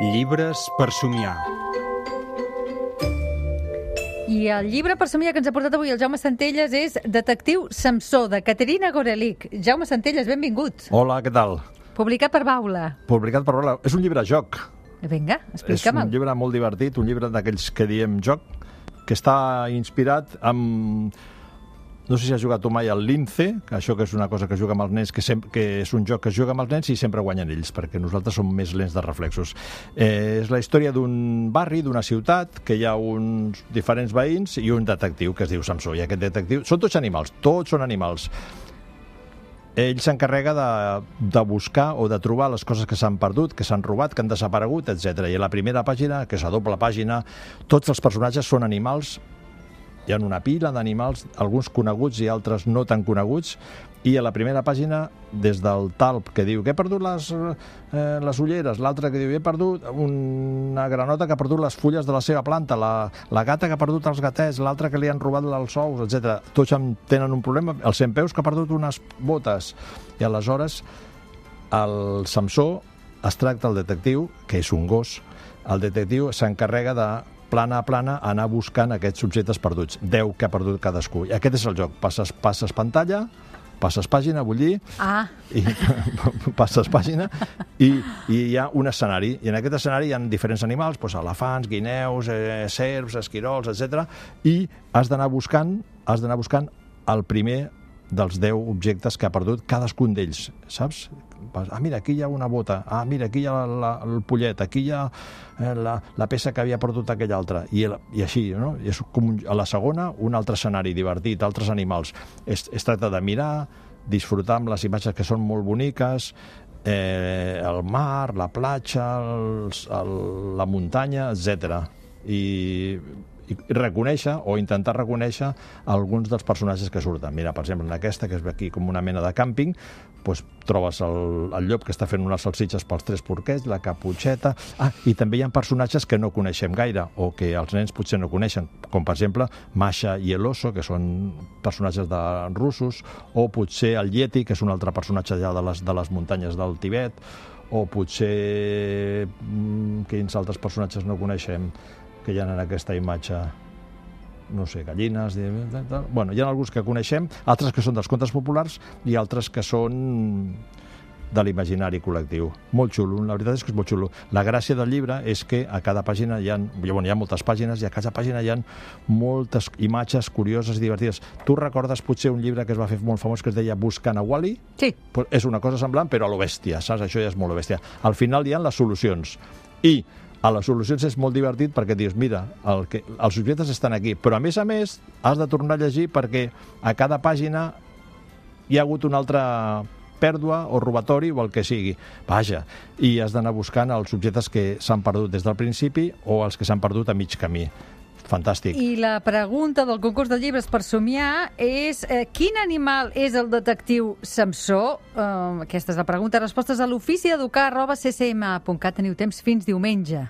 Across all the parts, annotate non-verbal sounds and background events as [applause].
Llibres per somiar. I el llibre per somiar que ens ha portat avui el Jaume Centelles és Detectiu Samsó, de Caterina Gorelic. Jaume Centelles, benvingut. Hola, què tal? Publicat per Baula. Publicat per Rola. És un llibre joc. Vinga, És explica'm. un llibre molt divertit, un llibre d'aquells que diem joc, que està inspirat amb... No sé si has jugat tu mai al Lince, que això que és una cosa que juga amb els nens, que, sem que és un joc que es juga amb els nens i sempre guanyen ells, perquè nosaltres som més lents de reflexos. Eh, és la història d'un barri, d'una ciutat, que hi ha uns diferents veïns i un detectiu que es diu Samsó. I aquest detectiu... Són tots animals, tots són animals. ell s'encarrega de, de buscar o de trobar les coses que s'han perdut, que s'han robat, que han desaparegut, etc. I a la primera pàgina, que és a doble pàgina, tots els personatges són animals, hi ha una pila d'animals, alguns coneguts i altres no tan coneguts, i a la primera pàgina, des del talp que diu que he perdut les, eh, les ulleres, l'altre que diu he perdut una granota que ha perdut les fulles de la seva planta, la, la gata que ha perdut els gatets, l'altre que li han robat els ous, etc. Tots en tenen un problema. El Centpeus que ha perdut unes botes. I aleshores el Samsó es tracta el detectiu, que és un gos, el detectiu s'encarrega de plana a plana anar buscant aquests objectes perduts. 10 que ha perdut cadascú. I aquest és el joc. Passes, passes pantalla, passes pàgina, vull dir, Ah, i [laughs] passes pàgina i, i hi ha un escenari i en aquest escenari hi ha diferents animals doncs elefants, guineus, eh, serps, esquirols, etc. i has d'anar buscant has d'anar buscant el primer dels 10 objectes que ha perdut cadascun d'ells, saps? Ah, mira, aquí hi ha una bota. Ah, mira, aquí hi ha la, el pollet. Aquí hi ha eh, la, la peça que havia perdut aquell altre. I, el, i així, no? I és com a la segona, un altre escenari divertit, altres animals. Es, es tracta de mirar, disfrutar amb les imatges que són molt boniques, eh, el mar, la platja, els, el, la muntanya, etc. I, i reconèixer o intentar reconèixer alguns dels personatges que surten. Mira, per exemple, en aquesta, que és aquí com una mena de càmping, doncs trobes el, el llop que està fent unes salsitxes pels tres porquets, la caputxeta... Ah, i també hi ha personatges que no coneixem gaire o que els nens potser no coneixen, com per exemple Masha i el oso, que són personatges de russos, o potser el Yeti, que és un altre personatge allà de les, de les muntanyes del Tibet, o potser... mm, Quins altres personatges no coneixem que hi ha en aquesta imatge? no sé, gallines... de- de- Bueno, hi ha alguns que coneixem, altres que són dels contes populars i altres que són de l'imaginari col·lectiu. Molt xulo, la veritat és que és molt xulo. La gràcia del llibre és que a cada pàgina hi ha, bueno, hi ha moltes pàgines i a cada pàgina hi ha moltes imatges curioses i divertides. Tu recordes potser un llibre que es va fer molt famós que es deia Buscant a Wally? sí. Pues és una cosa semblant, però a lo bèstia, saps? Això ja és molt bèstia. Al final hi ha les solucions. I a les solucions és molt divertit perquè dius, mira, el que, els objectes estan aquí, però a més a més has de tornar a llegir perquè a cada pàgina hi ha hagut una altra pèrdua o robatori o el que sigui. Vaja, i has d'anar buscant els objectes que s'han perdut des del principi o els que s'han perdut a mig camí. Fantàstic. I la pregunta del concurs de llibres per somiar és eh, quin animal és el detectiu Samsó? Eh, aquesta és la pregunta. Respostes a l'ofici educar arroba. Teniu temps fins diumenge.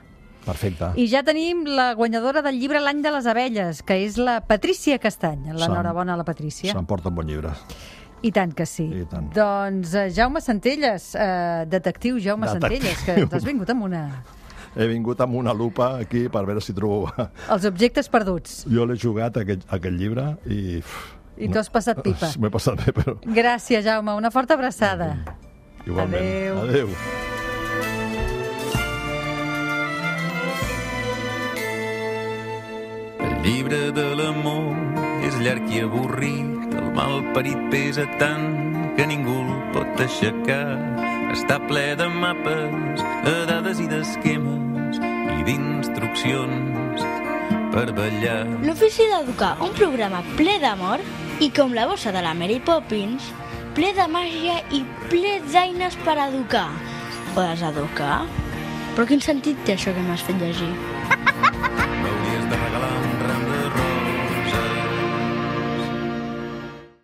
Perfecte. I ja tenim la guanyadora del llibre L'any de les abelles, que és la Patrícia Castany. L'enhorabona a la Patrícia. S'emporta un bon llibre. I tant que sí. I tant. Doncs eh, Jaume Centelles, eh, detectiu Jaume Detectiu. Centelles, que ens has vingut amb una... He vingut amb una lupa aquí per veure si trobo... [laughs] Els objectes perduts. Jo l'he jugat, aquest, aquest llibre, i... I t'ho has passat pipa. [laughs] M'he passat bé, però... Gràcies, Jaume. Una forta abraçada. Igualment. Adéu. Adéu. El llibre de l'amor és llarg i avorrit, el mal parit pesa tant que ningú el pot aixecar. Està ple de mapes, de dades i d'esquemes d'instruccions per ballar. L'Ofici d'Educar, un programa ple d'amor i com la bossa de la Mary Poppins, ple de màgia i ple d'eines per educar. Podes educar? Però quin sentit té això que m'has fet llegir?